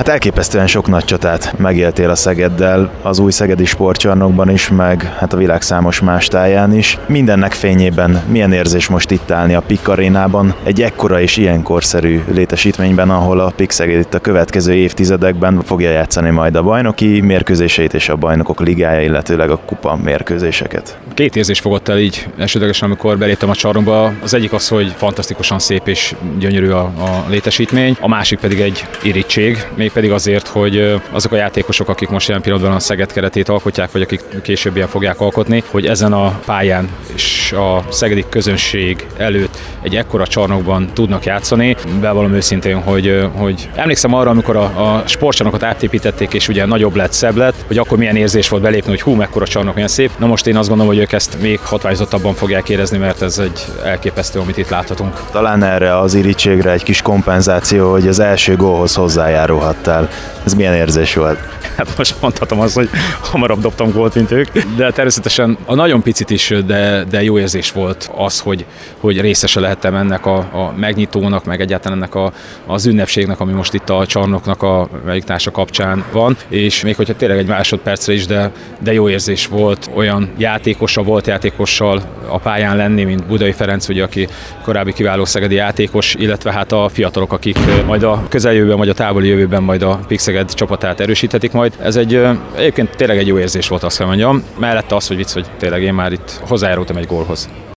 Hát elképesztően sok nagy csatát megéltél a Szegeddel, az új Szegedi sportcsarnokban is, meg hát a világ számos más táján is. Mindennek fényében milyen érzés most itt állni a Pik arénában, egy ekkora és ilyen korszerű létesítményben, ahol a Pik Szeged itt a következő évtizedekben fogja játszani majd a bajnoki mérkőzéseit és a bajnokok ligája, illetőleg a kupa mérkőzéseket. Két érzés fogott el így elsődlegesen, amikor beléptem a csarnokba. Az egyik az, hogy fantasztikusan szép és gyönyörű a, a létesítmény, a másik pedig egy irítség, mégpedig azért, hogy azok a játékosok, akik most jelen pillanatban a Szeged keretét alkotják, vagy akik később fogják alkotni, hogy ezen a pályán és a szegedi közönség előtt egy ekkora csarnokban tudnak játszani. Bevallom őszintén, hogy, hogy emlékszem arra, amikor a, a sportcsarnokot átépítették, és ugye nagyobb lett, szebb lett, hogy akkor milyen érzés volt belépni, hogy hú, mekkora csarnok, milyen szép. Na most én azt gondolom, hogy ők ezt még hatványozottabban fogják érezni, mert ez egy elképesztő, amit itt láthatunk. Talán erre az irítségre egy kis kompenzáció, hogy az első gólhoz hozzájárulhattál. Ez milyen érzés volt? Hát most mondhatom azt, hogy hamarabb dobtam gólt, mint ők, de természetesen a nagyon picit is, de, de jó érzés volt az, hogy, hogy részese lehettem ennek a, a megnyitónak, meg egyáltalán ennek a, az ünnepségnek, ami most itt a csarnoknak a melyik társa kapcsán van, és még hogyha tényleg egy másodpercre is, de, de jó érzés volt. Olyan játékosa, volt játékossal a pályán lenni, mint Budai Ferenc, ugye, aki korábbi kiváló szegedi játékos, illetve hát a fiatalok, akik majd a közeljövőben, vagy a távoli jövőben majd a Pixeged csapatát erősíthetik majd. Ez egy egyébként tényleg egy jó érzés volt, azt kell mondjam. Mellette az, hogy vicc, hogy tényleg én már itt hozzájárultam egy gólhoz.